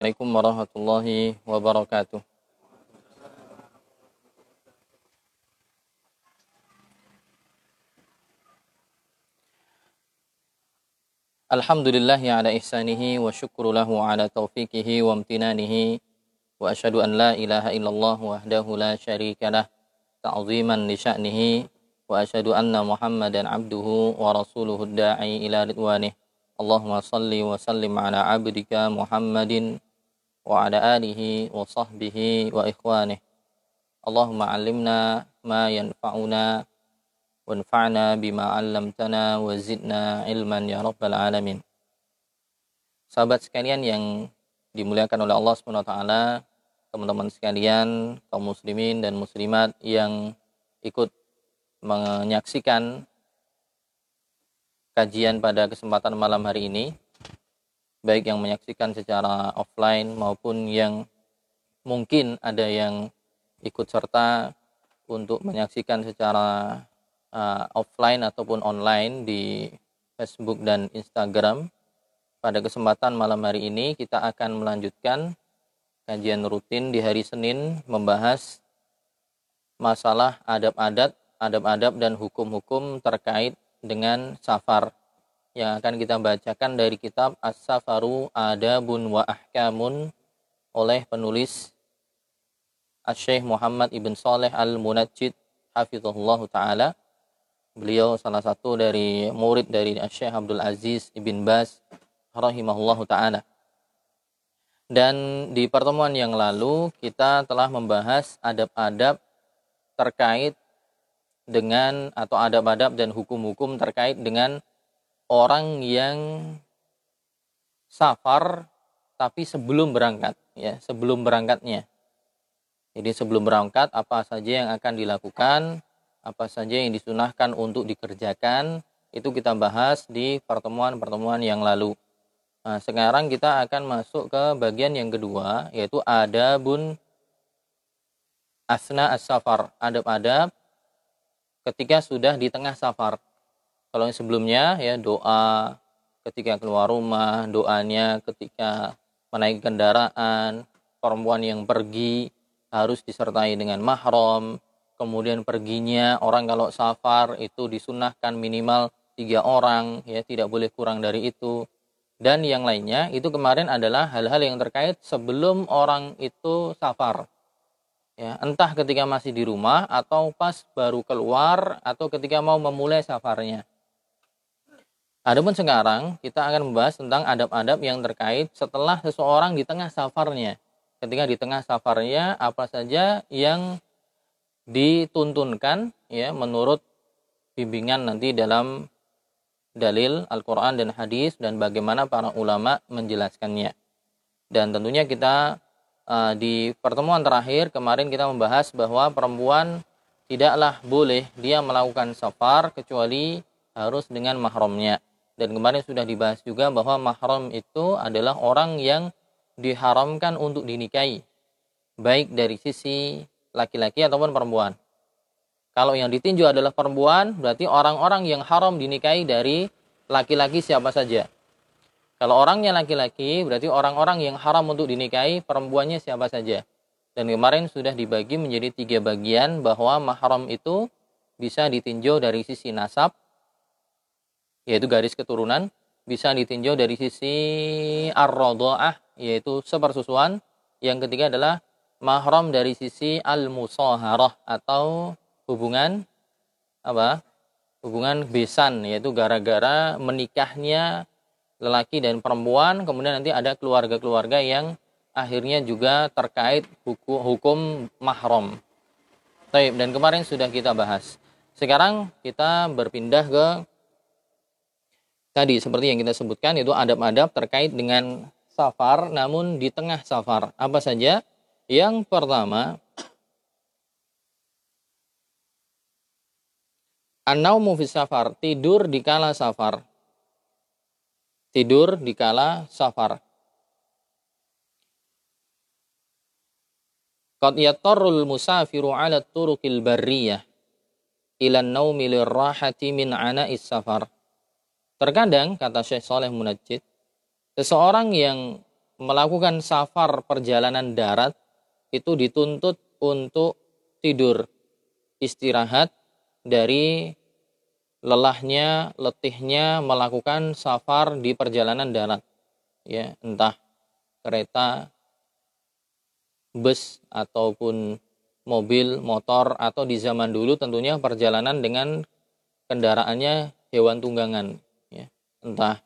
Assalamualaikum warahmatullahi wabarakatuh. Alhamdulillahi ala ihsanihi wa syukru lahu ala taufiqihi wa amtinanihi wa ashadu an la ilaha illallah wahdahu la syarika lah ta'ziman li sya'nihi wa ashadu anna muhammadan abduhu wa rasuluhu da'i ila ridwanih Allahumma salli wa sallim ala abdika muhammadin sahbihi wa ikhwanih Allahumma alimna ma yanfa'una wanfa'na bima 'allamtana wa zidna ilman ya rabbal alamin. Sahabat sekalian yang dimuliakan oleh Allah taala, teman-teman sekalian, kaum muslimin dan muslimat yang ikut menyaksikan kajian pada kesempatan malam hari ini, baik yang menyaksikan secara offline maupun yang mungkin ada yang ikut serta untuk menyaksikan secara uh, offline ataupun online di Facebook dan Instagram. Pada kesempatan malam hari ini kita akan melanjutkan kajian rutin di hari Senin membahas masalah adab-adat, adab-adab dan hukum-hukum terkait dengan safar yang akan kita bacakan dari kitab As-Safaru Adabun wa Ahkamun oleh penulis Syekh Muhammad Ibn Saleh Al-Munajjid hafizahullah taala Beliau salah satu dari murid dari Syekh Abdul Aziz Ibn Bas rahimahullahu taala. Dan di pertemuan yang lalu kita telah membahas adab-adab terkait dengan atau adab-adab dan hukum-hukum terkait dengan orang yang safar tapi sebelum berangkat ya, sebelum berangkatnya. Jadi sebelum berangkat apa saja yang akan dilakukan apa saja yang disunahkan untuk dikerjakan itu kita bahas di pertemuan-pertemuan yang lalu. Nah, sekarang kita akan masuk ke bagian yang kedua yaitu adabun asna as-safar, adab-adab ketika sudah di tengah safar. Kalau yang sebelumnya ya doa ketika keluar rumah, doanya ketika menaiki kendaraan, perempuan yang pergi harus disertai dengan mahram, kemudian perginya orang kalau safar itu disunahkan minimal tiga orang ya tidak boleh kurang dari itu. Dan yang lainnya itu kemarin adalah hal-hal yang terkait sebelum orang itu safar. Ya entah ketika masih di rumah atau pas baru keluar atau ketika mau memulai safarnya Adapun sekarang kita akan membahas tentang adab-adab yang terkait setelah seseorang di tengah safarnya. Ketika di tengah safarnya apa saja yang dituntunkan ya menurut bimbingan nanti dalam dalil Al-Qur'an dan hadis dan bagaimana para ulama menjelaskannya. Dan tentunya kita uh, di pertemuan terakhir kemarin kita membahas bahwa perempuan tidaklah boleh dia melakukan safar kecuali harus dengan mahramnya. Dan kemarin sudah dibahas juga bahwa mahram itu adalah orang yang diharamkan untuk dinikahi. Baik dari sisi laki-laki ataupun perempuan. Kalau yang ditinju adalah perempuan, berarti orang-orang yang haram dinikahi dari laki-laki siapa saja. Kalau orangnya laki-laki, berarti orang-orang yang haram untuk dinikahi perempuannya siapa saja. Dan kemarin sudah dibagi menjadi tiga bagian bahwa mahram itu bisa ditinjau dari sisi nasab, yaitu garis keturunan, bisa ditinjau dari sisi ar yaitu sepersusuan. Yang ketiga adalah mahram dari sisi al-musaharah atau hubungan apa? Hubungan besan yaitu gara-gara menikahnya lelaki dan perempuan kemudian nanti ada keluarga-keluarga yang akhirnya juga terkait hukum, hukum mahram. Dan kemarin sudah kita bahas. Sekarang kita berpindah ke tadi seperti yang kita sebutkan itu adab-adab terkait dengan safar namun di tengah safar. Apa saja? Yang pertama, An-naumu safar, tidur di kala safar. Tidur di kala safar. Qad yattarul musafiru ala turuqil barriyah ila naumi lirrahati min ana'is safar. Terkadang, kata Syekh Saleh Munajjid, seseorang yang melakukan safar perjalanan darat itu dituntut untuk tidur, istirahat dari lelahnya, letihnya melakukan safar di perjalanan darat. Ya, entah kereta, bus ataupun mobil, motor atau di zaman dulu tentunya perjalanan dengan kendaraannya hewan tunggangan. Entah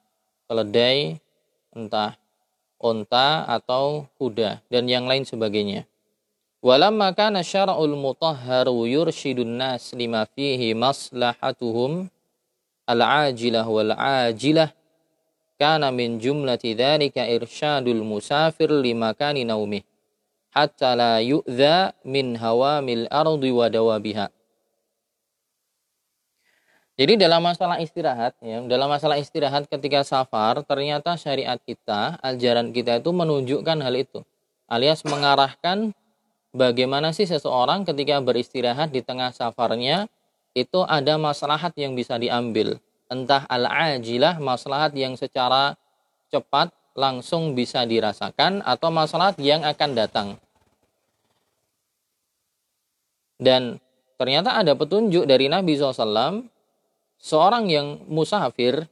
keledai, entah onta atau kuda dan yang lain sebagainya. Walamma kana syara'ul mutahharu yurshidun nas lima fihi maslahatuhum al-ajilah wal-ajilah kana min jumlati dhalika irsyadul musafir lima kani naumih hatta la yu'dha min hawamil ardi wa dawabiha. Jadi dalam masalah istirahat, ya, dalam masalah istirahat ketika safar, ternyata syariat kita, ajaran kita itu menunjukkan hal itu. Alias mengarahkan bagaimana sih seseorang ketika beristirahat di tengah safarnya itu ada maslahat yang bisa diambil. Entah al-ajilah, maslahat yang secara cepat langsung bisa dirasakan atau maslahat yang akan datang. Dan ternyata ada petunjuk dari Nabi SAW, seorang yang musafir,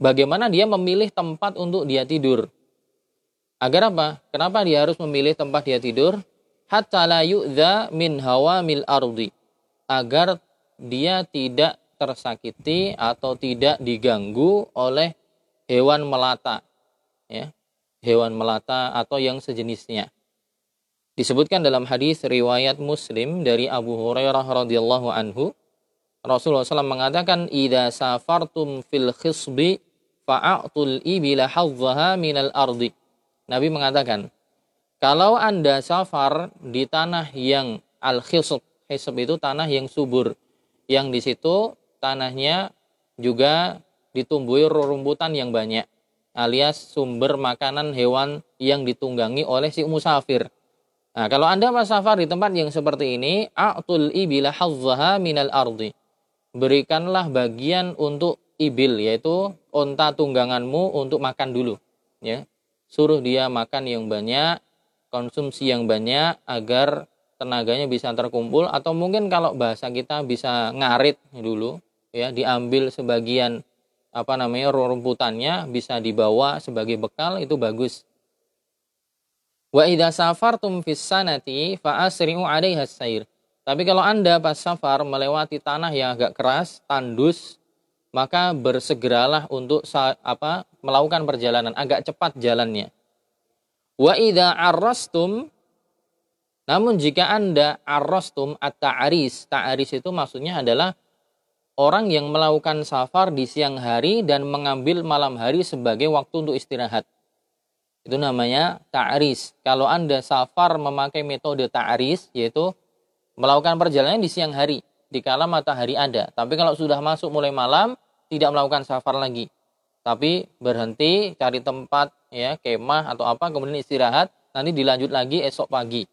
bagaimana dia memilih tempat untuk dia tidur. Agar apa? Kenapa dia harus memilih tempat dia tidur? Hatta la yu'dha min hawamil ardi. Agar dia tidak tersakiti atau tidak diganggu oleh hewan melata. Ya. Hewan melata atau yang sejenisnya. Disebutkan dalam hadis riwayat Muslim dari Abu Hurairah radhiyallahu anhu, Rasulullah SAW mengatakan, "Idza safartum fil khisbi fa'atul ibila hadzaha minal ardi." Nabi mengatakan, kalau Anda safar di tanah yang al-khisb, khisb itu tanah yang subur, yang di situ tanahnya juga ditumbuhi rumputan yang banyak, alias sumber makanan hewan yang ditunggangi oleh si musafir. Nah, kalau Anda safar di tempat yang seperti ini, a'tul ibila hazzaha minal ardi. Berikanlah bagian untuk ibil, yaitu onta tungganganmu untuk makan dulu. Ya, suruh dia makan yang banyak, konsumsi yang banyak agar tenaganya bisa terkumpul atau mungkin kalau bahasa kita bisa ngarit dulu ya diambil sebagian apa namanya rumputannya bisa dibawa sebagai bekal itu bagus. Wa idza safartum fis sanati fa asri'u 'alaiha sair. Tapi kalau Anda pas safar melewati tanah yang agak keras, tandus, maka bersegeralah untuk apa melakukan perjalanan agak cepat jalannya. Wa idza arrastum namun jika Anda arrastum at-ta'aris, ta'aris itu maksudnya adalah orang yang melakukan safar di siang hari dan mengambil malam hari sebagai waktu untuk istirahat. Itu namanya ta'aris. Kalau Anda safar memakai metode ta'aris yaitu melakukan perjalanan di siang hari di kala matahari ada. Tapi kalau sudah masuk mulai malam tidak melakukan safar lagi. Tapi berhenti cari tempat ya kemah atau apa kemudian istirahat nanti dilanjut lagi esok pagi.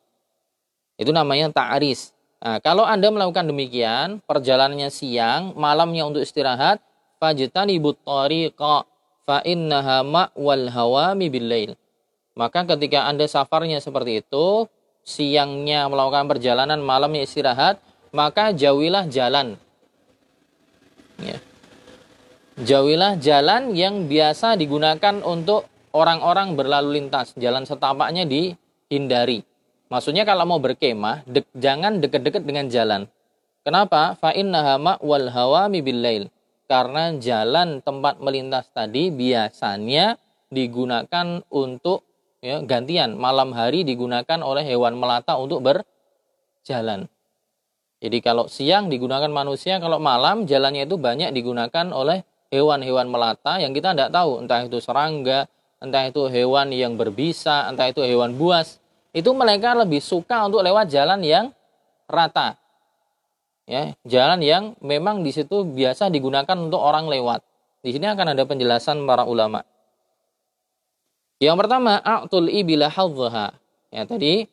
Itu namanya ta'aris. Nah, kalau Anda melakukan demikian, perjalanannya siang, malamnya untuk istirahat, fajtanibut tariqa fa innaha ma'wal hawami billail. Maka ketika Anda safarnya seperti itu, siangnya melakukan perjalanan, malamnya istirahat, maka jauhilah jalan. Ya Jauhilah jalan yang biasa digunakan untuk orang-orang berlalu lintas. Jalan setapaknya dihindari. Maksudnya kalau mau berkemah, de jangan dekat-dekat dengan jalan. Kenapa? Fa hama wal hawami billail. Karena jalan tempat melintas tadi biasanya digunakan untuk ya, gantian. Malam hari digunakan oleh hewan melata untuk berjalan. Jadi kalau siang digunakan manusia, kalau malam jalannya itu banyak digunakan oleh hewan-hewan melata yang kita tidak tahu, entah itu serangga, entah itu hewan yang berbisa, entah itu hewan buas, itu mereka lebih suka untuk lewat jalan yang rata. Ya, jalan yang memang di situ biasa digunakan untuk orang lewat. Di sini akan ada penjelasan para ulama. Yang pertama, a'tul ibila hadzaha. Ya, tadi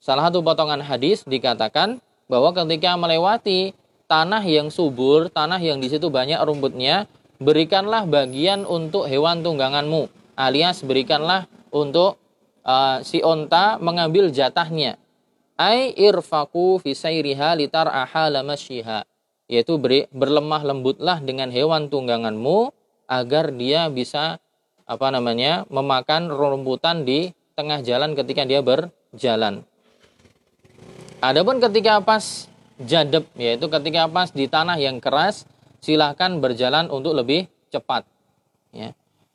salah satu potongan hadis dikatakan bahwa ketika melewati tanah yang subur, tanah yang di situ banyak rumputnya, berikanlah bagian untuk hewan tungganganmu alias berikanlah untuk uh, si onta mengambil jatahnya ai irfaku fi sayriha litar ahala masyiha yaitu beri, berlemah lembutlah dengan hewan tungganganmu agar dia bisa apa namanya memakan rumputan di tengah jalan ketika dia berjalan. Adapun ketika pas jadeb yaitu ketika pas di tanah yang keras silahkan berjalan untuk lebih cepat. Ya.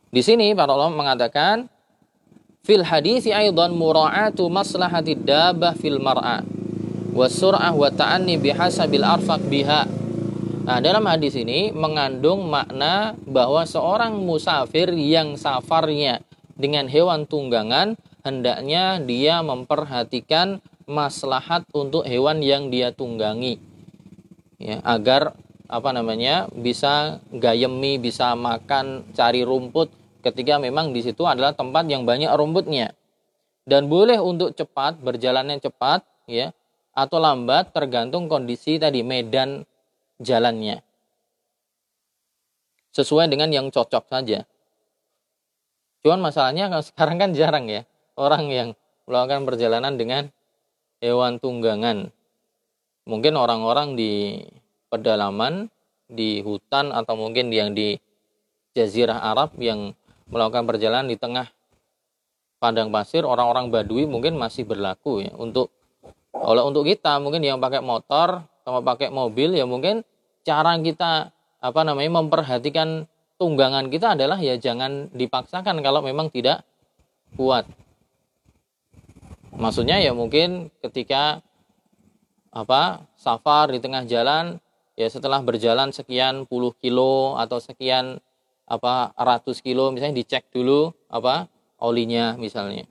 Di sini para ulama mengatakan fil hadis aidan mura'atu maslahati dabah fil mar'a wasur'ah wa ta'anni bihasabil arfaq biha Nah, dalam hadis ini mengandung makna bahwa seorang musafir yang safarnya dengan hewan tunggangan hendaknya dia memperhatikan maslahat untuk hewan yang dia tunggangi. Ya, agar apa namanya? bisa gayemi, bisa makan, cari rumput ketika memang di situ adalah tempat yang banyak rumputnya. Dan boleh untuk cepat, berjalannya cepat ya atau lambat tergantung kondisi tadi medan jalannya. Sesuai dengan yang cocok saja. Cuman masalahnya sekarang kan jarang ya orang yang melakukan perjalanan dengan hewan tunggangan. Mungkin orang-orang di pedalaman, di hutan atau mungkin yang di jazirah Arab yang melakukan perjalanan di tengah padang pasir, orang-orang Badui mungkin masih berlaku ya untuk kalau untuk kita mungkin yang pakai motor sama pakai mobil ya mungkin cara kita apa namanya memperhatikan tunggangan kita adalah ya jangan dipaksakan kalau memang tidak kuat. Maksudnya ya mungkin ketika apa safar di tengah jalan ya setelah berjalan sekian puluh kilo atau sekian apa ratus kilo misalnya dicek dulu apa olinya misalnya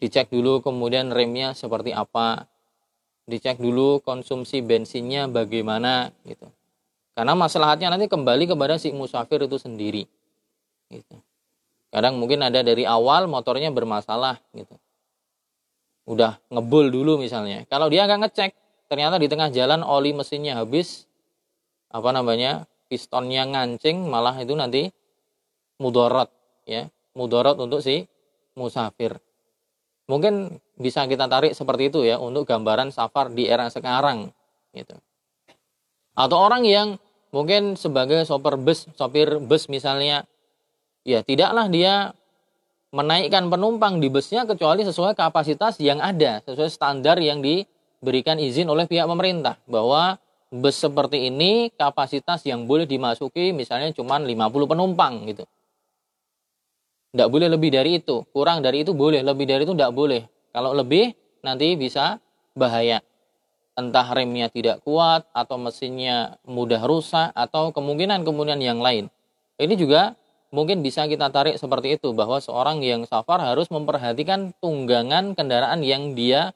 dicek dulu kemudian remnya seperti apa dicek dulu konsumsi bensinnya bagaimana gitu. Karena masalahnya nanti kembali kepada si musafir itu sendiri. Gitu. Kadang mungkin ada dari awal motornya bermasalah gitu. Udah ngebul dulu misalnya. Kalau dia nggak ngecek, ternyata di tengah jalan oli mesinnya habis, apa namanya, pistonnya ngancing, malah itu nanti mudorot, ya, mudorot untuk si musafir. Mungkin bisa kita tarik seperti itu ya untuk gambaran safar di era sekarang gitu. Atau orang yang mungkin sebagai sopir bus, sopir bus misalnya ya tidaklah dia menaikkan penumpang di busnya kecuali sesuai kapasitas yang ada, sesuai standar yang diberikan izin oleh pihak pemerintah bahwa bus seperti ini kapasitas yang boleh dimasuki misalnya cuma 50 penumpang gitu. Tidak boleh lebih dari itu. Kurang dari itu boleh, lebih dari itu tidak boleh. Kalau lebih nanti bisa bahaya. Entah remnya tidak kuat atau mesinnya mudah rusak atau kemungkinan-kemungkinan yang lain. Ini juga mungkin bisa kita tarik seperti itu bahwa seorang yang safar harus memperhatikan tunggangan kendaraan yang dia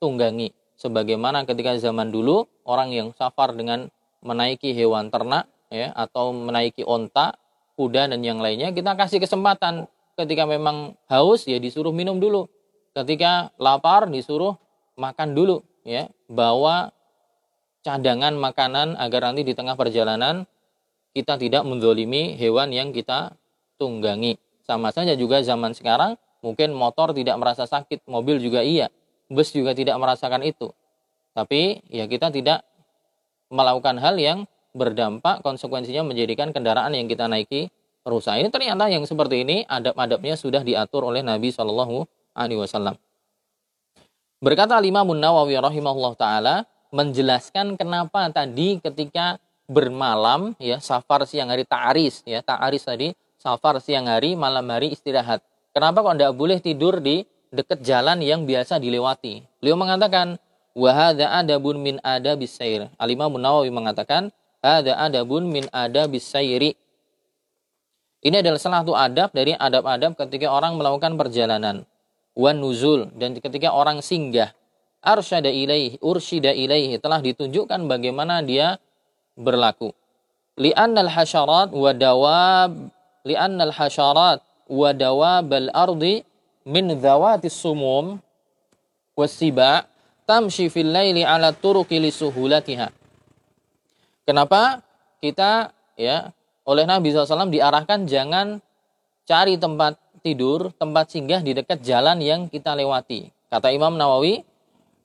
tunggangi. Sebagaimana ketika zaman dulu orang yang safar dengan menaiki hewan ternak ya atau menaiki onta, kuda dan yang lainnya kita kasih kesempatan ketika memang haus ya disuruh minum dulu. Ketika lapar disuruh makan dulu ya. Bawa cadangan makanan agar nanti di tengah perjalanan kita tidak mendolimi hewan yang kita tunggangi. Sama saja juga zaman sekarang mungkin motor tidak merasa sakit, mobil juga iya, bus juga tidak merasakan itu. Tapi ya kita tidak melakukan hal yang berdampak konsekuensinya menjadikan kendaraan yang kita naiki rusak. Ini ternyata yang seperti ini adab-adabnya sudah diatur oleh Nabi Shallallahu Alaihi Wasallam. Berkata Imam Nawawi rahimahullah taala menjelaskan kenapa tadi ketika bermalam ya safar siang hari ta'aris ya ta'aris tadi safar siang hari malam hari istirahat. Kenapa kok tidak boleh tidur di dekat jalan yang biasa dilewati? Beliau mengatakan wahada adabun min ada bisair. Alimah Nawawi mengatakan ada adabun min ada bisairi ini adalah salah satu adab dari adab-adab ketika orang melakukan perjalanan. Wan nuzul dan ketika orang singgah. Arsyada ilaihi, ursyida ilaihi telah ditunjukkan bagaimana dia berlaku. Li'annal hasyarat wa dawab li'annal hasyarat wa dawab al-ardi min dhawatis sumum wasiba tamshi fil laili ala turuqi lisuhulatiha. Kenapa kita ya oleh Nabi SAW diarahkan jangan cari tempat tidur, tempat singgah di dekat jalan yang kita lewati. Kata Imam Nawawi,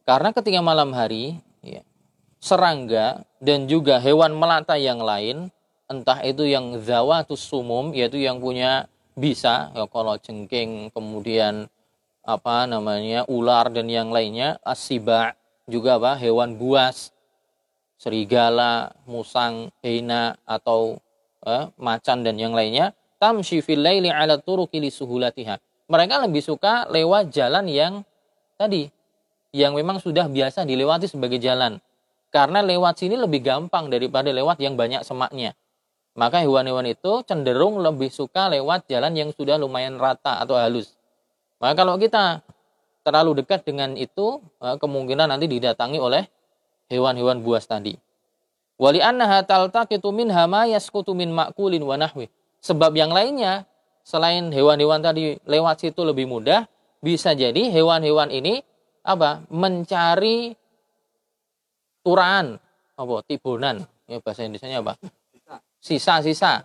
karena ketika malam hari, ya, serangga dan juga hewan melata yang lain, entah itu yang zawatus sumum, yaitu yang punya bisa, ya, kalau jengking, kemudian apa namanya ular dan yang lainnya, asiba juga apa hewan buas, serigala, musang, hina atau eh, macan dan yang lainnya, tamshi fil laili ala turuqi suhulatiha. Mereka lebih suka lewat jalan yang tadi yang memang sudah biasa dilewati sebagai jalan. Karena lewat sini lebih gampang daripada lewat yang banyak semaknya. Maka hewan-hewan itu cenderung lebih suka lewat jalan yang sudah lumayan rata atau halus. Maka kalau kita terlalu dekat dengan itu, eh, kemungkinan nanti didatangi oleh hewan-hewan buas tadi. Wali annaha taltaqitu minha ma yasqutu min ma'kulin wa nahwi. Sebab yang lainnya selain hewan-hewan tadi lewat situ lebih mudah, bisa jadi hewan-hewan ini apa mencari turaan. Apa tibunan. Ya bahasa Indonesia apa? Sisa-sisa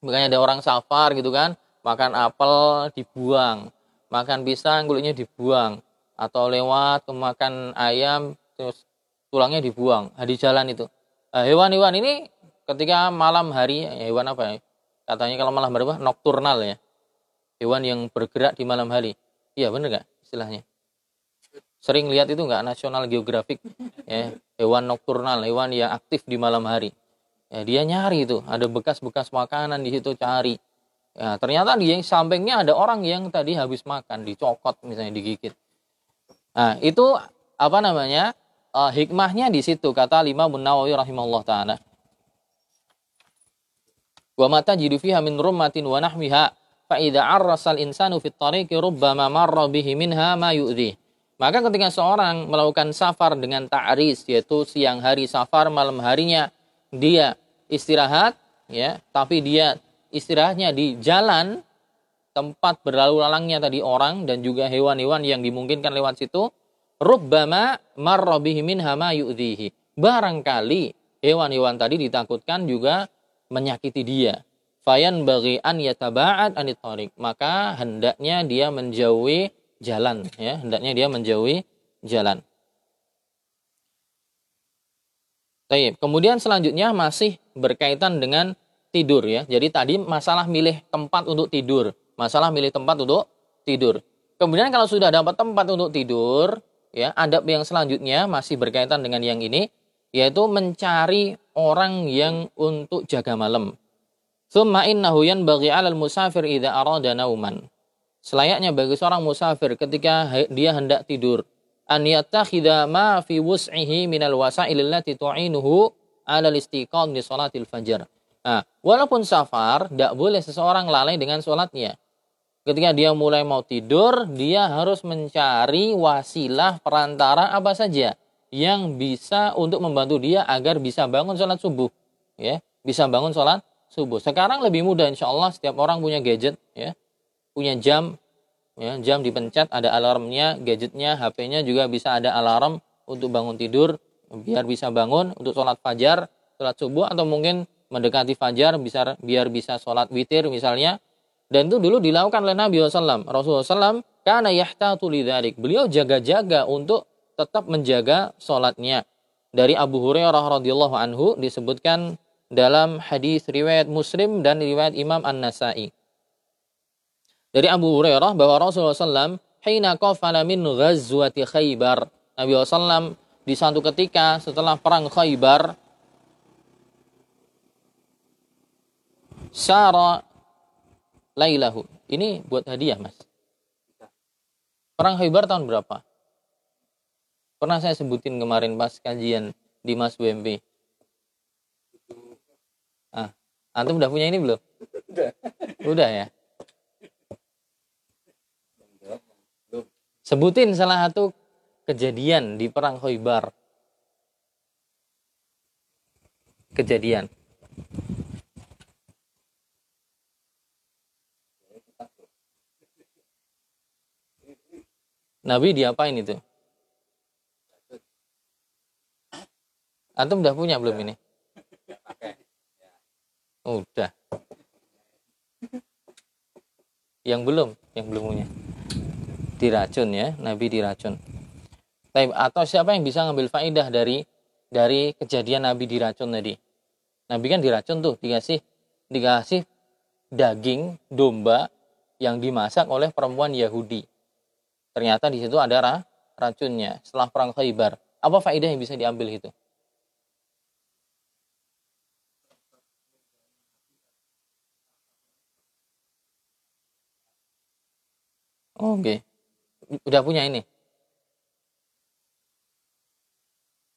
makanya ada orang safar gitu kan makan apel dibuang. Makan pisang kulitnya dibuang. Atau lewat makan ayam terus tulangnya dibuang. Nah, di jalan itu hewan-hewan ini ketika malam hari hewan apa ya? Katanya kalau malam hari apa? Nokturnal ya. Hewan yang bergerak di malam hari. Iya bener gak istilahnya? Sering lihat itu nggak? Nasional geografik ya. Hewan nokturnal hewan yang aktif di malam hari. Ya, dia nyari itu. Ada bekas-bekas makanan di situ cari. Ya, ternyata di sampingnya ada orang yang tadi habis makan dicokot misalnya digigit. Nah itu apa namanya uh, hikmahnya di situ kata lima Nawawi rahimahullah taala. Wa mata jidu fiha min rummatin wa nahwiha fa idza arrasal insanu fit tariqi rubbama marra bihi minha ma yu'dhi. Maka ketika seorang melakukan safar dengan ta'ris yaitu siang hari safar malam harinya dia istirahat ya, tapi dia istirahatnya di jalan tempat berlalu lalangnya tadi orang dan juga hewan-hewan yang dimungkinkan lewat situ rubbama marra bihi minha ma yu'dhihi. Barangkali hewan-hewan tadi ditakutkan juga menyakiti dia. Fayan bagi an yataba'ad anit Maka hendaknya dia menjauhi jalan ya hendaknya dia menjauhi jalan Taib. Kemudian selanjutnya masih berkaitan dengan tidur ya. Jadi tadi masalah milih tempat untuk tidur, masalah milih tempat untuk tidur. Kemudian kalau sudah dapat tempat untuk tidur, ya adab yang selanjutnya masih berkaitan dengan yang ini, yaitu mencari orang yang untuk jaga malam. Summa innahu yanbaghi 'alal musafir idza arada nauman. Selayaknya bagi seorang musafir ketika dia hendak tidur an yattakhidha ma fi wus'ihi minal wasail allati tu'inuhu 'ala istiqam di salatil fajar. Nah, walaupun safar, tidak boleh seseorang lalai dengan sholatnya. Ketika dia mulai mau tidur, dia harus mencari wasilah perantara apa saja yang bisa untuk membantu dia agar bisa bangun sholat subuh. Ya, bisa bangun sholat subuh. Sekarang lebih mudah insya Allah setiap orang punya gadget ya punya jam ya jam dipencet ada alarmnya gadgetnya HP-nya juga bisa ada alarm untuk bangun tidur biar bisa bangun untuk sholat fajar sholat subuh atau mungkin mendekati fajar bisa biar bisa sholat witir misalnya dan itu dulu dilakukan oleh Nabi SAW Rasulullah SAW karena yahtatu lidhalik beliau jaga-jaga untuk tetap menjaga sholatnya dari Abu Hurairah radhiyallahu anhu disebutkan dalam hadis riwayat Muslim dan riwayat Imam An-Nasai. Dari Abu Hurairah bahwa Rasulullah SAW hina qafala min ghazwati Khaybar. Nabi SAW di satu ketika setelah perang Khaybar Syara lailahu. Ini buat hadiah, Mas. Perang Khaybar tahun berapa? Pernah saya sebutin kemarin pas kajian di Mas WMP. Ah, antum udah punya ini belum? Udah. Udah ya? Sebutin salah satu kejadian di perang Khaybar. Kejadian. Nabi diapain itu? Antum udah punya belum ini? Udah. Yang belum, yang belum punya. Diracun ya, Nabi diracun. Tapi atau siapa yang bisa ngambil faidah dari dari kejadian Nabi diracun tadi? Nabi kan diracun tuh, dikasih dikasih daging domba yang dimasak oleh perempuan Yahudi. Ternyata di situ ada racunnya setelah perang Khaybar. Apa faedah yang bisa diambil itu? Oke. Okay. Udah punya ini?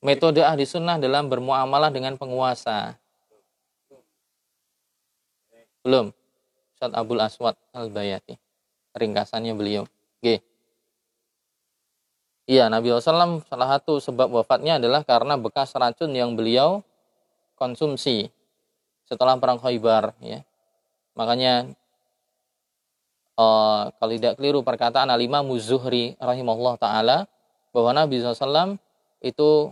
Metode ahli sunnah dalam bermuamalah dengan penguasa. Belum. Ustaz Abdul Aswad Al-Bayati. Ringkasannya beliau. Oke. Iya, Nabi SAW salah satu sebab wafatnya adalah karena bekas racun yang beliau konsumsi setelah perang Khaybar. Ya. Makanya uh, kalau tidak keliru perkataan Alimah Muzuhri rahimahullah taala bahwa Nabi SAW itu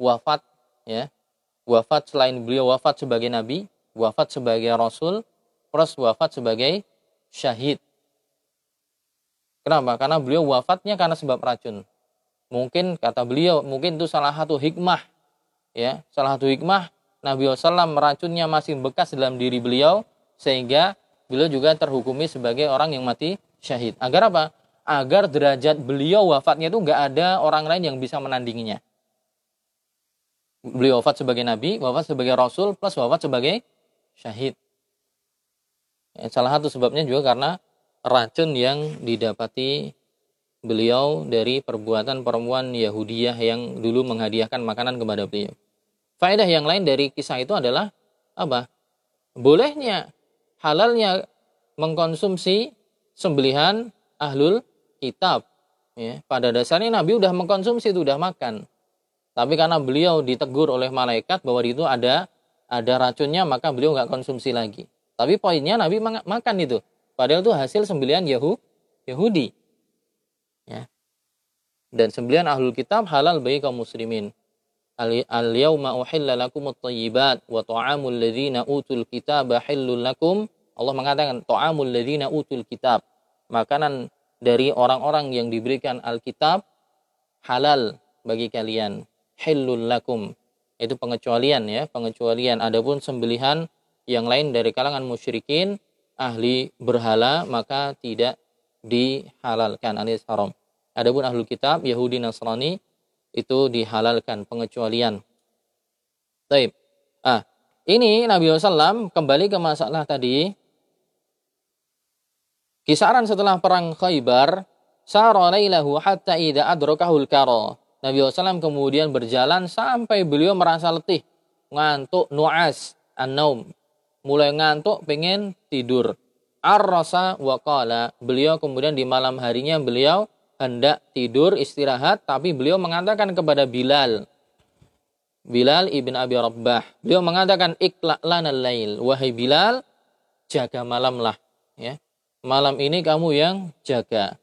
wafat ya wafat selain beliau wafat sebagai nabi wafat sebagai rasul plus wafat sebagai syahid kenapa karena beliau wafatnya karena sebab racun mungkin kata beliau mungkin itu salah satu hikmah ya salah satu hikmah Nabi SAW meracunnya masih bekas dalam diri beliau sehingga beliau juga terhukumi sebagai orang yang mati syahid. Agar apa? Agar derajat beliau wafatnya itu nggak ada orang lain yang bisa menandinginya. Beliau wafat sebagai nabi, wafat sebagai rasul, plus wafat sebagai syahid. Ya, salah satu sebabnya juga karena racun yang didapati beliau dari perbuatan perempuan Yahudiyah yang dulu menghadiahkan makanan kepada beliau. Faedah yang lain dari kisah itu adalah apa? Bolehnya halalnya mengkonsumsi sembelihan ahlul kitab. Ya, pada dasarnya Nabi udah mengkonsumsi itu udah makan. Tapi karena beliau ditegur oleh malaikat bahwa itu ada ada racunnya maka beliau nggak konsumsi lagi. Tapi poinnya Nabi makan itu. Padahal itu hasil sembelihan Yahu, Yahudi. Dan sembelihan ahlul kitab halal bagi kaum muslimin. Al-yawma uhilla lakum at-tayyibat wa ta'amul ladzina utul kitaba hillul lakum. Allah mengatakan ta'amul ladzina utul kitab. Makanan dari orang-orang yang diberikan Alkitab halal bagi kalian. Hillul lakum. Itu pengecualian ya, pengecualian. Adapun sembelihan yang lain dari kalangan musyrikin ahli berhala maka tidak dihalalkan alias haram. Adapun ahlul kitab Yahudi Nasrani itu dihalalkan pengecualian. Baik. Ah, ini Nabi SAW kembali ke masalah tadi. Kisaran setelah perang Khaybar, sara lailahu hatta idza adrakahul karo. Nabi SAW kemudian berjalan sampai beliau merasa letih, ngantuk, nuas, an-naum. Mulai ngantuk, pengen tidur. Ar-rasa wa qala. Beliau kemudian di malam harinya beliau hendak tidur istirahat tapi beliau mengatakan kepada Bilal Bilal ibn Abi Rabbah beliau mengatakan ikla lana lail wahai Bilal jaga malamlah ya. Malam ini kamu yang jaga.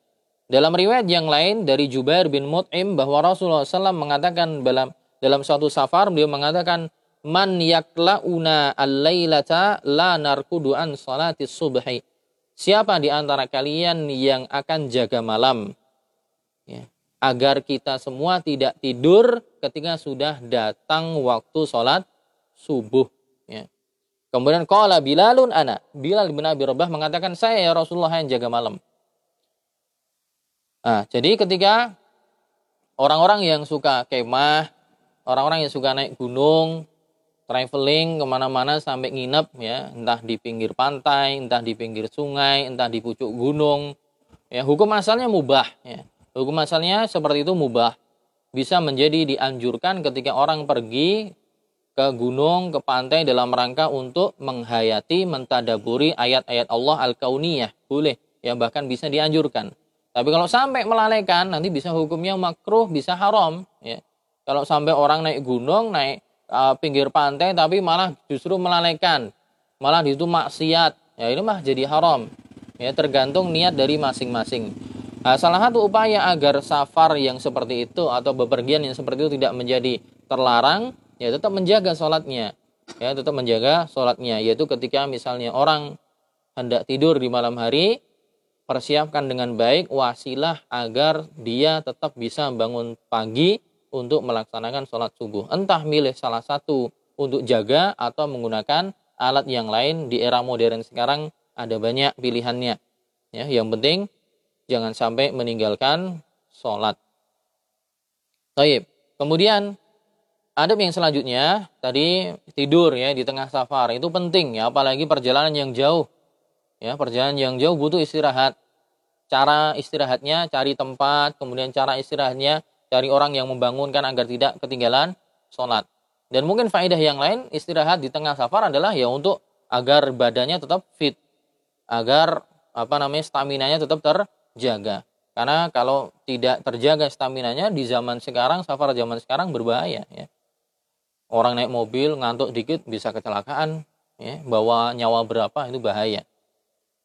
Dalam riwayat yang lain dari Jubair bin Mut'im bahwa Rasulullah SAW mengatakan dalam dalam suatu safar beliau mengatakan man yaklauna al-lailata la narkudu an salati subhi. Siapa di antara kalian yang akan jaga malam ya, agar kita semua tidak tidur ketika sudah datang waktu sholat subuh. Ya. Kemudian kala Bilalun ana. Bilal bin Abi Rabah mengatakan saya ya Rasulullah yang jaga malam. Nah, jadi ketika orang-orang yang suka kemah, orang-orang yang suka naik gunung, traveling ke mana-mana sampai nginep ya, entah di pinggir pantai, entah di pinggir sungai, entah di pucuk gunung, ya hukum asalnya mubah ya. Hukum asalnya seperti itu mubah. Bisa menjadi dianjurkan ketika orang pergi ke gunung, ke pantai dalam rangka untuk menghayati, mentadaburi ayat-ayat Allah Al-Kauniyah. Boleh, ya bahkan bisa dianjurkan. Tapi kalau sampai melalaikan, nanti bisa hukumnya makruh, bisa haram. Ya. Kalau sampai orang naik gunung, naik uh, pinggir pantai, tapi malah justru melalaikan. Malah itu maksiat. Ya ini mah jadi haram. Ya tergantung niat dari masing-masing. Nah, salah satu upaya agar safar yang seperti itu atau bepergian yang seperti itu tidak menjadi terlarang, ya tetap menjaga sholatnya. Ya, tetap menjaga sholatnya. Yaitu ketika misalnya orang hendak tidur di malam hari, persiapkan dengan baik wasilah agar dia tetap bisa bangun pagi untuk melaksanakan sholat subuh. Entah milih salah satu untuk jaga atau menggunakan alat yang lain di era modern sekarang ada banyak pilihannya. Ya, yang penting jangan sampai meninggalkan sholat. Taib. Kemudian adab yang selanjutnya tadi tidur ya di tengah safar itu penting ya apalagi perjalanan yang jauh ya perjalanan yang jauh butuh istirahat cara istirahatnya cari tempat kemudian cara istirahatnya cari orang yang membangunkan agar tidak ketinggalan sholat dan mungkin faedah yang lain istirahat di tengah safar adalah ya untuk agar badannya tetap fit agar apa namanya stamina nya tetap terjaga karena kalau tidak terjaga stamina-nya di zaman sekarang, safar zaman sekarang berbahaya ya. Orang naik mobil ngantuk dikit bisa kecelakaan, ya, bawa nyawa berapa itu bahaya.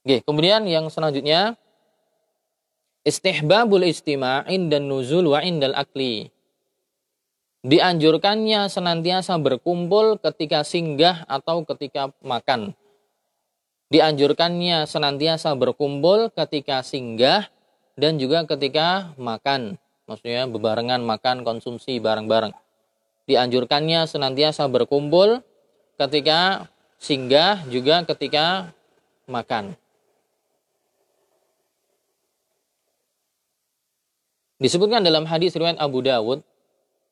Oke, kemudian yang selanjutnya istihbabul istima'in dan nuzul wa indal akli. Dianjurkannya senantiasa berkumpul ketika singgah atau ketika makan. Dianjurkannya senantiasa berkumpul ketika singgah dan juga ketika makan, maksudnya bebarengan makan konsumsi bareng-bareng. Dianjurkannya senantiasa berkumpul ketika singgah juga ketika makan. Disebutkan dalam hadis riwayat Abu Dawud,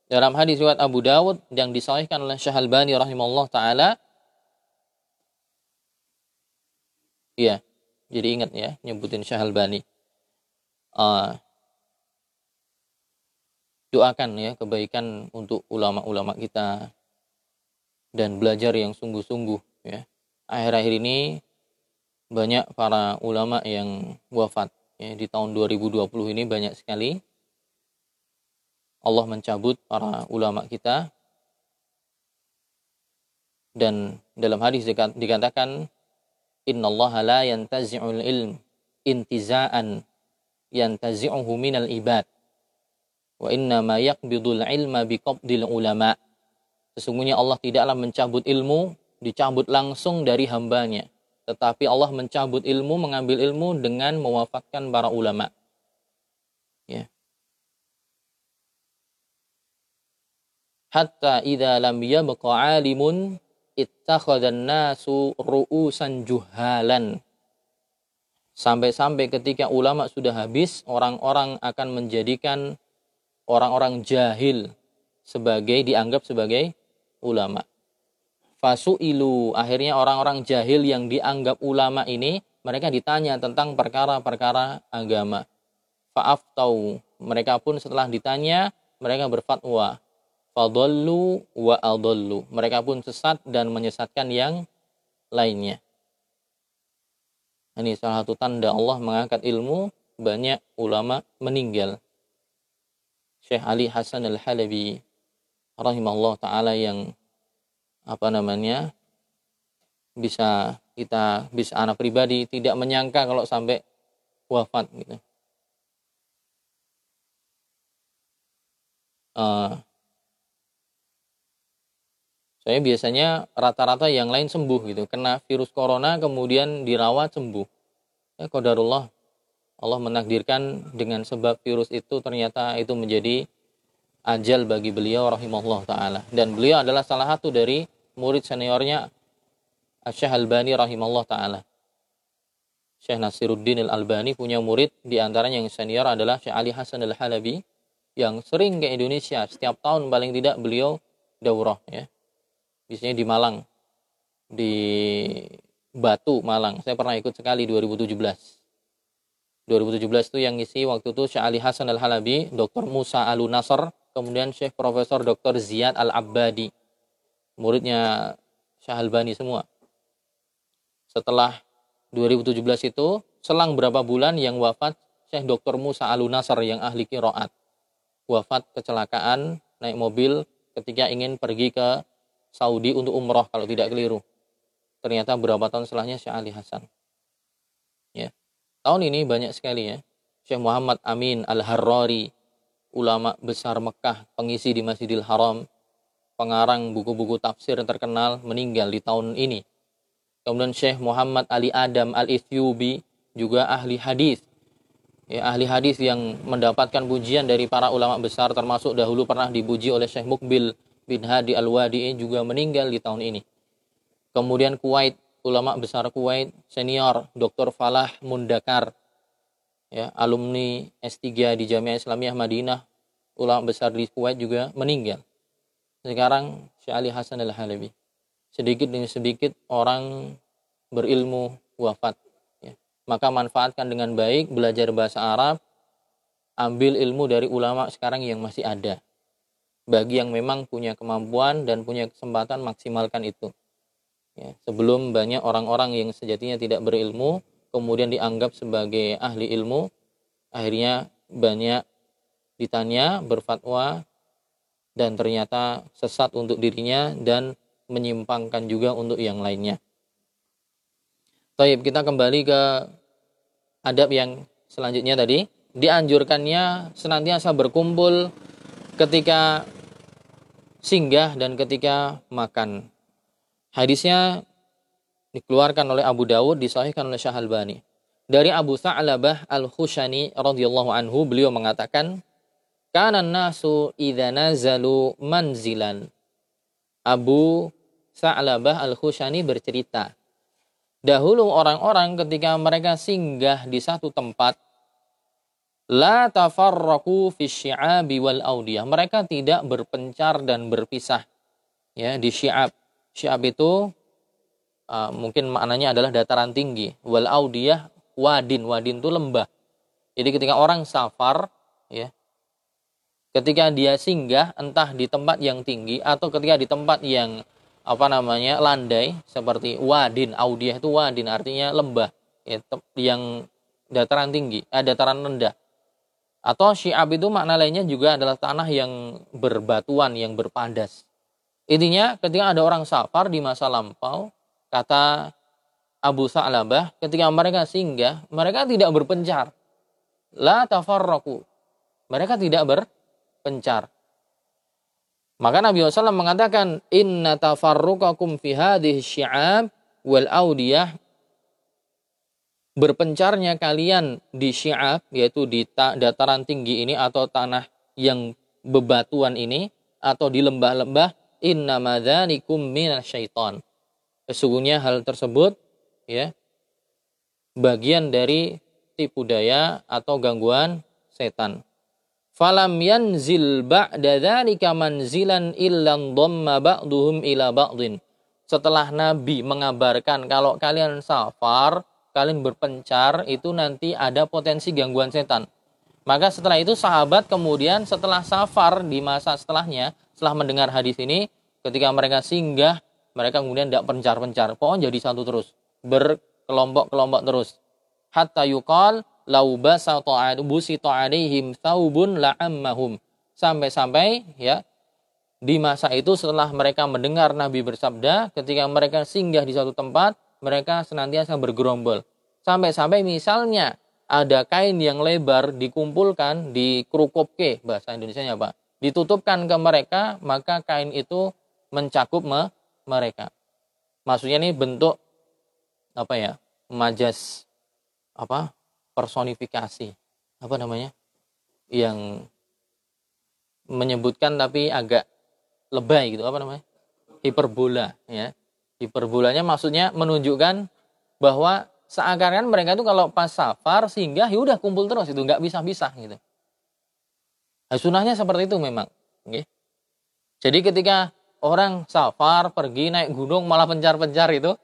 dalam hadis riwayat Abu Dawud yang disahihkan oleh Syekh Albani rahimahullah taala Iya, jadi ingat ya nyebutin Syekh Albani. Uh, doakan ya kebaikan untuk ulama-ulama kita. Dan belajar yang sungguh-sungguh ya. Akhir-akhir ini banyak para ulama yang wafat ya. Di tahun 2020 ini banyak sekali. Allah mencabut para ulama kita. Dan dalam hadis dikatakan innallaha la yantazi'ul ilm intiza'an yantazi'uhu minal ibad. Wa inna ma yaqbidul ilma biqabdil ulama. Sesungguhnya Allah tidaklah mencabut ilmu dicabut langsung dari hambanya. Tetapi Allah mencabut ilmu mengambil ilmu dengan mewafatkan para ulama. Ya. Hatta idza lam yabqa alimun nasu ru'usan juhalan Sampai-sampai ketika ulama sudah habis, orang-orang akan menjadikan orang-orang jahil sebagai dianggap sebagai ulama. Fasu'ilu, akhirnya orang-orang jahil yang dianggap ulama ini, mereka ditanya tentang perkara-perkara agama. Faaf tahu, mereka pun setelah ditanya, mereka berfatwa. Fadollu wa adollu. Mereka pun sesat dan menyesatkan yang lainnya. Ini salah satu tanda Allah mengangkat ilmu, banyak ulama meninggal. Syekh Ali Hasan Al-Halabi rahimahullah taala yang apa namanya bisa kita bisa anak pribadi tidak menyangka kalau sampai wafat gitu. Uh, saya biasanya rata-rata yang lain sembuh gitu, kena virus corona kemudian dirawat sembuh. Ya qadarullah. Allah menakdirkan dengan sebab virus itu ternyata itu menjadi ajal bagi beliau rahimahullah taala. Dan beliau adalah salah satu dari murid seniornya Syekh Albani rahimahullah taala. Syekh Nasiruddin Al-Albani punya murid di antaranya yang senior adalah Syekh Ali Hasan Al-Halabi yang sering ke Indonesia. Setiap tahun paling tidak beliau daurah ya biasanya di Malang di Batu Malang saya pernah ikut sekali 2017 2017 itu yang ngisi waktu itu Syekh Ali Hasan Al-Halabi Dr. Musa Alu Nasr kemudian Syekh Profesor Dr. Ziyad Al-Abbadi muridnya Syekh Albani semua setelah 2017 itu selang berapa bulan yang wafat Syekh Dr. Musa Alu Nasr yang ahli kiroat wafat kecelakaan naik mobil ketika ingin pergi ke Saudi untuk umroh kalau tidak keliru. Ternyata berapa tahun setelahnya Syekh Ali Hasan. Ya. Tahun ini banyak sekali ya. Syekh Muhammad Amin Al-Harrari, ulama besar Mekah, pengisi di Masjidil Haram, pengarang buku-buku tafsir terkenal meninggal di tahun ini. Kemudian Syekh Muhammad Ali Adam Al-Ethiopi, juga ahli hadis. Ya, ahli hadis yang mendapatkan pujian dari para ulama besar termasuk dahulu pernah dipuji oleh Syekh Mukbil bin Hadi Al-Wadi'i juga meninggal di tahun ini. Kemudian Kuwait, ulama besar Kuwait senior Dr. Falah Mundakar ya, alumni S3 di Jamiah Islamiyah Madinah, ulama besar di Kuwait juga meninggal. Sekarang Syekh Ali Hasan Al-Halabi. Sedikit demi sedikit orang berilmu wafat maka manfaatkan dengan baik, belajar bahasa Arab, ambil ilmu dari ulama sekarang yang masih ada. Bagi yang memang punya kemampuan dan punya kesempatan, maksimalkan itu. Ya, sebelum banyak orang-orang yang sejatinya tidak berilmu, kemudian dianggap sebagai ahli ilmu, akhirnya banyak ditanya, berfatwa, dan ternyata sesat untuk dirinya dan menyimpangkan juga untuk yang lainnya. Taib, kita kembali ke adab yang selanjutnya tadi. Dianjurkannya senantiasa berkumpul ketika singgah dan ketika makan. Hadisnya dikeluarkan oleh Abu Dawud, disahihkan oleh Syahalbani. Dari Abu Sa'labah Al-Khushani radhiyallahu anhu, beliau mengatakan, "Kana nasu idza nazalu manzilan." Abu Sa'labah Al-Khushani bercerita, Dahulu orang-orang ketika mereka singgah di satu tempat la tafarraqu fi syi'abi wal audiyah. Mereka tidak berpencar dan berpisah ya di syi'ab. Syi'ab itu uh, mungkin maknanya adalah dataran tinggi. Wal audiyah wadin. Wadin itu lembah. Jadi ketika orang safar ya ketika dia singgah entah di tempat yang tinggi atau ketika di tempat yang apa namanya landai seperti wadin audiah itu wadin artinya lembah ya, yang dataran tinggi eh, dataran rendah atau syiab itu makna lainnya juga adalah tanah yang berbatuan yang berpadas. Intinya ketika ada orang safar di masa lampau kata Abu Sa'labah ketika mereka singgah mereka tidak berpencar. La tafarraku mereka tidak berpencar. Maka Nabi SAW mengatakan, Inna tafarrukakum fi hadhihi syi'ab wal audiyah berpencarnya kalian di syi'ab, yaitu di dataran tinggi ini atau tanah yang bebatuan ini, atau di lembah-lembah, inna madhanikum syaitan. Sesungguhnya hal tersebut, ya, bagian dari tipu daya atau gangguan setan falam yanzil ba'da dzalika manzilan illan dhamma ba'duhum ila ba'din. Setelah Nabi mengabarkan kalau kalian safar, kalian berpencar, itu nanti ada potensi gangguan setan. Maka setelah itu sahabat kemudian setelah safar di masa setelahnya, setelah mendengar hadis ini, ketika mereka singgah, mereka kemudian tidak pencar-pencar. Pokoknya jadi satu terus. Berkelompok-kelompok terus. Hatta yukal lau busita alaihim thawbun la'ammahum sampai-sampai ya di masa itu setelah mereka mendengar Nabi bersabda ketika mereka singgah di suatu tempat mereka senantiasa bergerombol. Sampai-sampai misalnya ada kain yang lebar dikumpulkan di ke bahasa Indonesia Pak. Ditutupkan ke mereka maka kain itu mencakup me mereka. Maksudnya ini bentuk apa ya majas apa personifikasi apa namanya yang menyebutkan tapi agak lebay gitu apa namanya hiperbola ya hiperbolanya maksudnya menunjukkan bahwa seakan-akan mereka itu kalau pas safar sehingga ya udah kumpul terus itu nggak bisa-bisa gitu nah, sunahnya seperti itu memang okay. jadi ketika orang safar pergi naik gunung malah pencar-pencar itu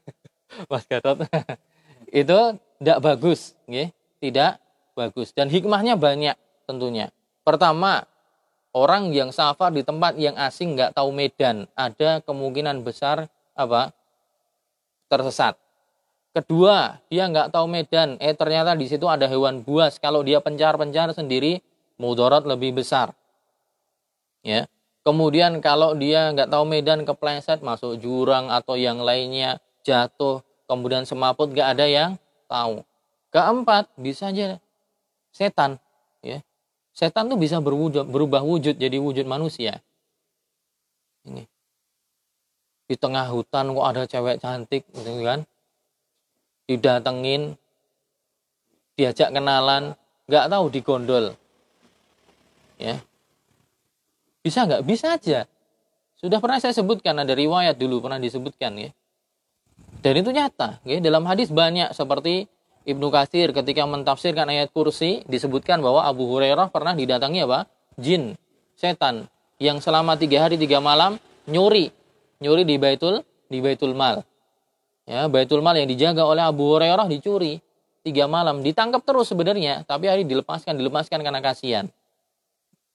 Mas Gatot itu tidak bagus, nggih. Tidak bagus dan hikmahnya banyak tentunya. Pertama, orang yang safar di tempat yang asing nggak tahu medan, ada kemungkinan besar apa? tersesat. Kedua, dia nggak tahu medan, eh ternyata di situ ada hewan buas. Kalau dia pencar-pencar sendiri, mudarat lebih besar. Ya. Kemudian kalau dia nggak tahu medan kepleset masuk jurang atau yang lainnya jatuh, kemudian semaput nggak ada yang tahu. Keempat, bisa aja setan, ya. Setan tuh bisa berwujud, berubah wujud jadi wujud manusia. Ini. Di tengah hutan kok ada cewek cantik, gitu kan? Didatengin, diajak kenalan, nggak tahu digondol. Ya. Bisa nggak? Bisa aja. Sudah pernah saya sebutkan ada riwayat dulu pernah disebutkan ya. Dan itu nyata, ya. Dalam hadis banyak seperti Ibnu Katsir ketika mentafsirkan ayat kursi disebutkan bahwa Abu Hurairah pernah didatangi apa? Jin, setan yang selama tiga hari tiga malam nyuri, nyuri di baitul di baitul mal. Ya, baitul mal yang dijaga oleh Abu Hurairah dicuri tiga malam, ditangkap terus sebenarnya, tapi hari dilepaskan, dilepaskan karena kasihan.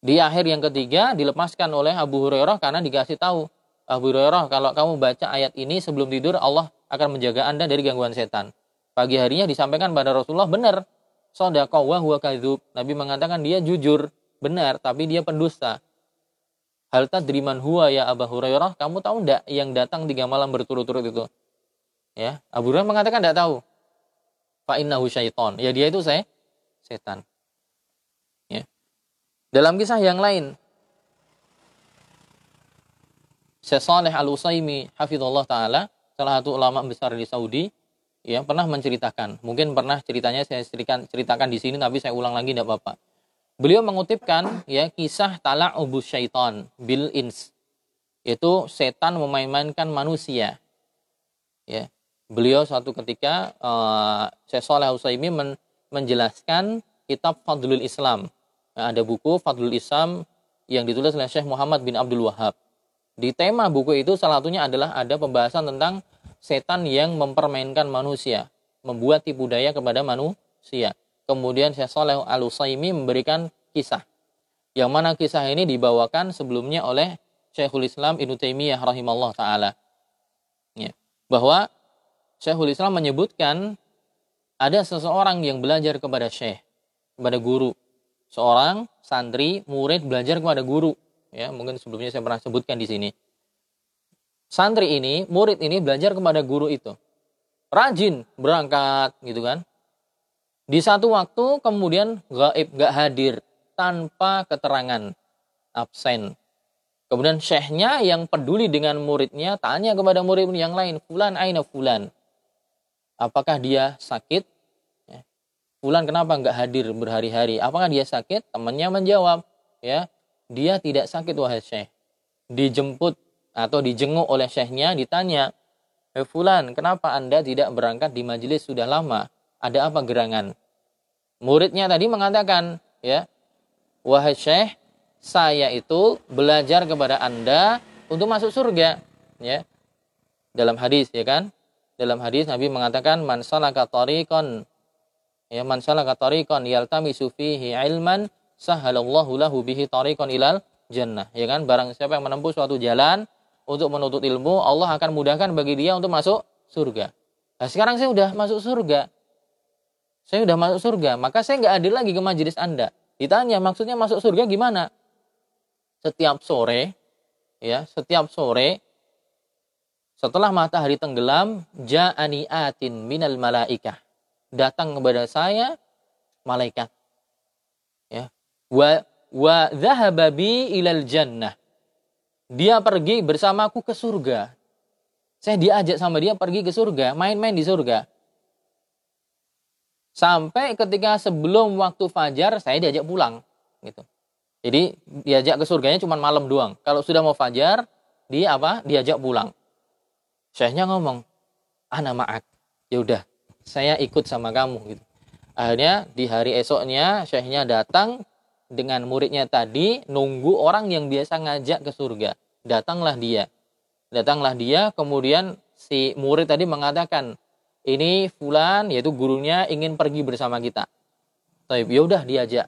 Di akhir yang ketiga dilepaskan oleh Abu Hurairah karena dikasih tahu Abu Hurairah kalau kamu baca ayat ini sebelum tidur Allah akan menjaga anda dari gangguan setan pagi harinya disampaikan pada Rasulullah benar. Sodaqah wa huwa. Nabi mengatakan dia jujur, benar, tapi dia pendusta. Hal tadriman huwa ya Abu Hurairah, kamu tahu enggak yang datang tiga malam berturut-turut itu? Ya, Abu Hurairah mengatakan enggak tahu. Fa innahu syaiton. Ya dia itu saya setan. Ya. Dalam kisah yang lain, Syekh Saleh Al-Usaimi hafizallahu taala, salah satu ulama besar di Saudi, ya pernah menceritakan. Mungkin pernah ceritanya saya ceritakan, ceritakan di sini tapi saya ulang lagi tidak apa-apa. Beliau mengutipkan ya kisah tala'ubus syaitan bil ins. Yaitu setan memain-mainkan manusia. Ya. Beliau suatu ketika uh, Syekh Saleh men, menjelaskan kitab Fadlul Islam. Nah, ada buku Fadlul Islam yang ditulis oleh Syekh Muhammad bin Abdul Wahab. Di tema buku itu salah satunya adalah ada pembahasan tentang setan yang mempermainkan manusia, membuat tipu daya kepada manusia. Kemudian Syekh Saleh Al-Usaimi memberikan kisah. Yang mana kisah ini dibawakan sebelumnya oleh Syekhul Islam Ibnu Taimiyah rahimahullah taala. Ya. Bahwa Syekhul Islam menyebutkan ada seseorang yang belajar kepada syekh, kepada guru. Seorang santri, murid belajar kepada guru. Ya, mungkin sebelumnya saya pernah sebutkan di sini santri ini, murid ini belajar kepada guru itu. Rajin berangkat gitu kan. Di satu waktu kemudian gaib gak hadir tanpa keterangan absen. Kemudian syekhnya yang peduli dengan muridnya tanya kepada murid yang lain, Fulan aina Fulan. Apakah dia sakit? Ya. Fulan kenapa nggak hadir berhari-hari? Apakah dia sakit? Temannya menjawab, ya, dia tidak sakit wahai syekh. Dijemput atau dijenguk oleh syekhnya ditanya, "Eh fulan, kenapa Anda tidak berangkat di majelis sudah lama? Ada apa gerangan?" Muridnya tadi mengatakan, ya, "Wahai syekh, saya itu belajar kepada Anda untuk masuk surga." Ya. Dalam hadis, ya kan? Dalam hadis Nabi mengatakan, "Man salaka tariqan" Ya, man salaka yaltamisu fihi ilman, sahalallahu lahu bihi tariqan ilal jannah. Ya kan? Barang siapa yang menempuh suatu jalan untuk menuntut ilmu, Allah akan mudahkan bagi dia untuk masuk surga. Nah, sekarang saya sudah masuk surga. Saya sudah masuk surga, maka saya nggak adil lagi ke majelis Anda. Ditanya, maksudnya masuk surga gimana? Setiap sore, ya, setiap sore, setelah matahari tenggelam, ja'ani atin minal malaikah. Datang kepada saya malaikat. Ya. Wa wa dhahaba bi ilal jannah dia pergi bersamaku ke surga. Saya diajak sama dia pergi ke surga, main-main di surga. Sampai ketika sebelum waktu fajar saya diajak pulang gitu. Jadi diajak ke surganya cuma malam doang. Kalau sudah mau fajar, dia apa? Diajak pulang. Syekhnya ngomong, "Ana ma'ak." Ya udah, saya ikut sama kamu gitu. Akhirnya di hari esoknya syekhnya datang dengan muridnya tadi nunggu orang yang biasa ngajak ke surga. Datanglah dia. Datanglah dia, kemudian si murid tadi mengatakan, ini fulan yaitu gurunya ingin pergi bersama kita. Tapi ya udah diajak.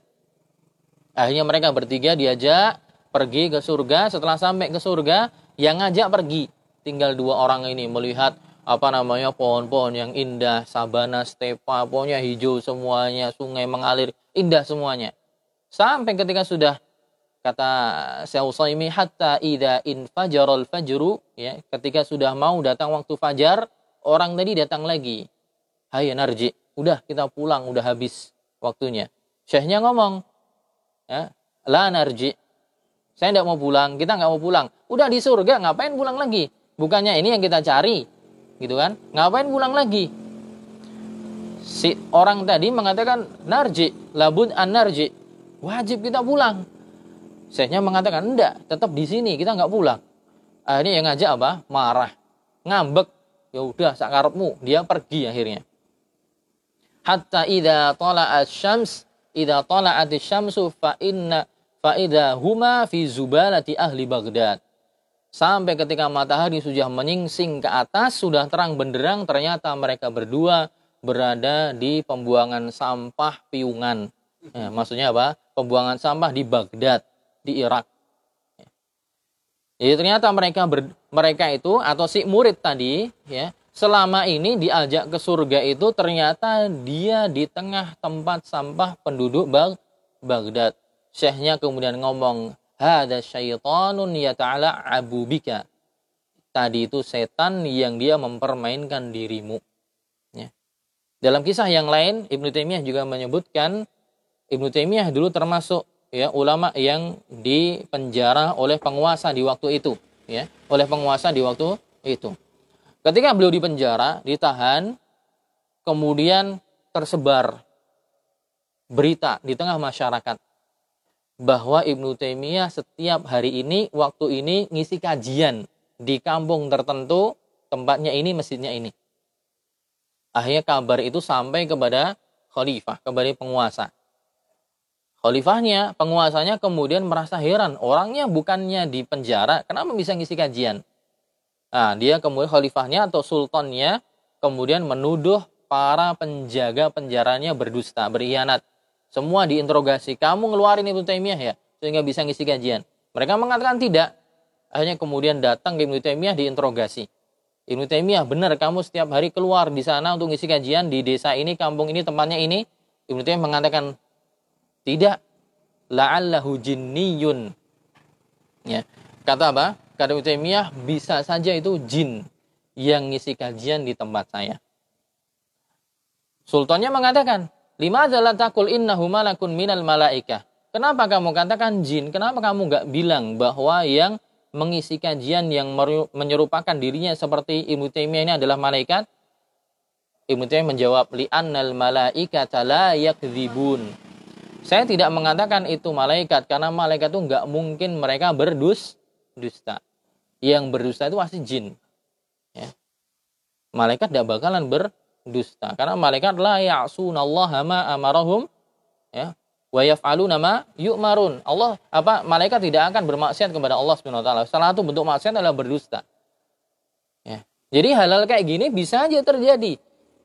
Akhirnya mereka bertiga diajak pergi ke surga. Setelah sampai ke surga, yang ngajak pergi. Tinggal dua orang ini melihat apa namanya pohon-pohon yang indah, sabana, stepa, pokoknya hijau semuanya, sungai mengalir, indah semuanya. Sampai ketika sudah kata Syekh Usaimi hatta idza infajarul fajru ya ketika sudah mau datang waktu fajar orang tadi datang lagi hayya narji udah kita pulang udah habis waktunya Syekhnya ngomong ya la narji saya tidak mau pulang kita nggak mau pulang udah di surga ngapain pulang lagi bukannya ini yang kita cari gitu kan ngapain pulang lagi si orang tadi mengatakan narji, labud an narji. Wajib kita pulang. Syekhnya mengatakan enggak, tetap di sini, kita nggak pulang. Akhirnya yang ngajak apa? Marah, ngambek. Ya udah, sakarepmu. Dia pergi akhirnya. Hatta idza tala'at syams, idza tala'at syamsu fa inna fa idza huma fi zubalati ahli Baghdad. Sampai ketika matahari sudah menyingsing ke atas, sudah terang benderang, ternyata mereka berdua berada di pembuangan sampah piungan. Ya, maksudnya apa? Pembuangan sampah di Baghdad di Irak. Jadi ternyata mereka ber, mereka itu atau si murid tadi ya selama ini diajak ke surga itu ternyata dia di tengah tempat sampah penduduk Bag, Baghdad. Syekhnya kemudian ngomong, "Hada syaitanun abu bika." Tadi itu setan yang dia mempermainkan dirimu. Ya. Dalam kisah yang lain, Ibnu Taimiyah juga menyebutkan Ibnu Taimiyah dulu termasuk ya ulama yang dipenjara oleh penguasa di waktu itu ya oleh penguasa di waktu itu. Ketika beliau dipenjara ditahan kemudian tersebar berita di tengah masyarakat bahwa Ibnu Taimiyah setiap hari ini waktu ini ngisi kajian di kampung tertentu tempatnya ini masjidnya ini. Akhirnya kabar itu sampai kepada khalifah kepada penguasa Khalifahnya, penguasanya kemudian merasa heran. Orangnya bukannya di penjara, kenapa bisa ngisi kajian? Nah, dia kemudian khalifahnya atau sultannya kemudian menuduh para penjaga penjaranya berdusta, berkhianat. Semua diinterogasi. Kamu ngeluarin Ibnu Taimiyah ya, sehingga bisa ngisi kajian. Mereka mengatakan tidak. Akhirnya kemudian datang ke Ibnu Taimiyah diinterogasi. Ibnu Taimiyah, benar kamu setiap hari keluar di sana untuk ngisi kajian di desa ini, kampung ini, tempatnya ini. Ibnu Taimiyah mengatakan tidak. La'allahu jinniyun. Ya. Kata apa? Kata Utemiyah bisa saja itu jin yang ngisi kajian di tempat saya. Sultannya mengatakan, lima takul innahu malakun minal malaikah. Kenapa kamu katakan jin? Kenapa kamu nggak bilang bahwa yang mengisi kajian yang menyerupakan dirinya seperti Ibnu Taimiyah ini adalah malaikat? Ibnu Taimiyah menjawab, li'annal malaikata la yakdzibun. Saya tidak mengatakan itu malaikat karena malaikat itu nggak mungkin mereka berdus dusta. Yang berdusta itu pasti jin. Ya. Malaikat tidak bakalan berdusta karena malaikat la ya'sunallaha ma amarahum ya wa yaf'aluna ma yu'marun. Allah apa malaikat tidak akan bermaksiat kepada Allah Subhanahu wa taala. Salah satu bentuk maksiat adalah berdusta. Ya. Jadi hal-hal kayak gini bisa aja terjadi.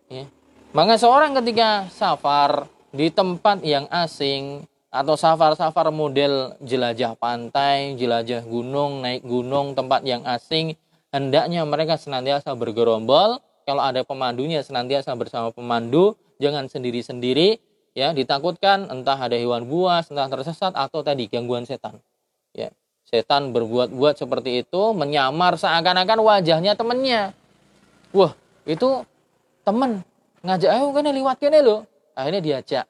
Ya. Maka seorang ketika safar di tempat yang asing atau safar-safar model jelajah pantai, jelajah gunung, naik gunung, tempat yang asing, hendaknya mereka senantiasa bergerombol. Kalau ada pemandunya senantiasa bersama pemandu, jangan sendiri-sendiri, ya ditakutkan entah ada hewan buas, entah tersesat atau tadi gangguan setan. Ya, setan berbuat-buat seperti itu, menyamar seakan-akan wajahnya temennya. Wah, itu temen ngajak ayo kan lewat kene lo akhirnya diajak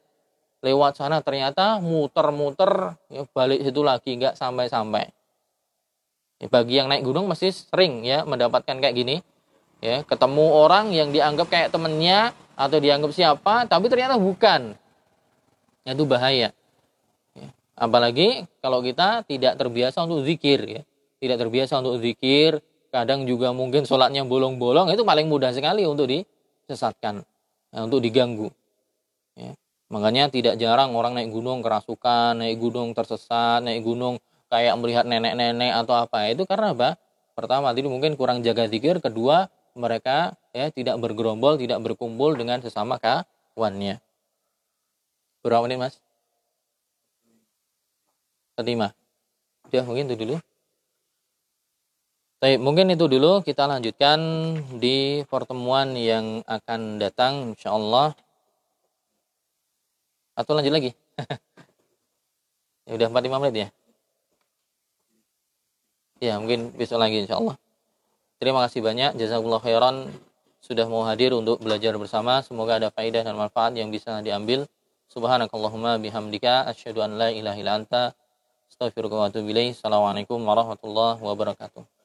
lewat sana. Ternyata muter-muter ya, balik situ lagi nggak sampai-sampai. Ya, bagi yang naik gunung masih sering ya mendapatkan kayak gini. Ya ketemu orang yang dianggap kayak temennya atau dianggap siapa tapi ternyata bukan. Ya, itu bahaya. Ya, apalagi kalau kita tidak terbiasa untuk zikir ya. Tidak terbiasa untuk zikir kadang juga mungkin sholatnya bolong-bolong itu paling mudah sekali untuk disesatkan ya, untuk diganggu. Makanya tidak jarang orang naik gunung kerasukan, naik gunung tersesat, naik gunung kayak melihat nenek-nenek atau apa. Itu karena apa? Pertama, tadi mungkin kurang jaga zikir. Kedua, mereka ya tidak bergerombol, tidak berkumpul dengan sesama kawannya. Berapa menit, Mas? Kelima. Udah mungkin itu dulu. Baik, mungkin itu dulu kita lanjutkan di pertemuan yang akan datang insyaallah. Atau lanjut lagi? ya udah 45 menit ya? Ya mungkin besok lagi insya Allah. Terima kasih banyak. Jazakumullah khairan sudah mau hadir untuk belajar bersama. Semoga ada faedah dan manfaat yang bisa diambil. Subhanakallahumma bihamdika asyhadu an la ilaha illa anta astaghfiruka wa atubu. Assalamualaikum warahmatullahi wabarakatuh.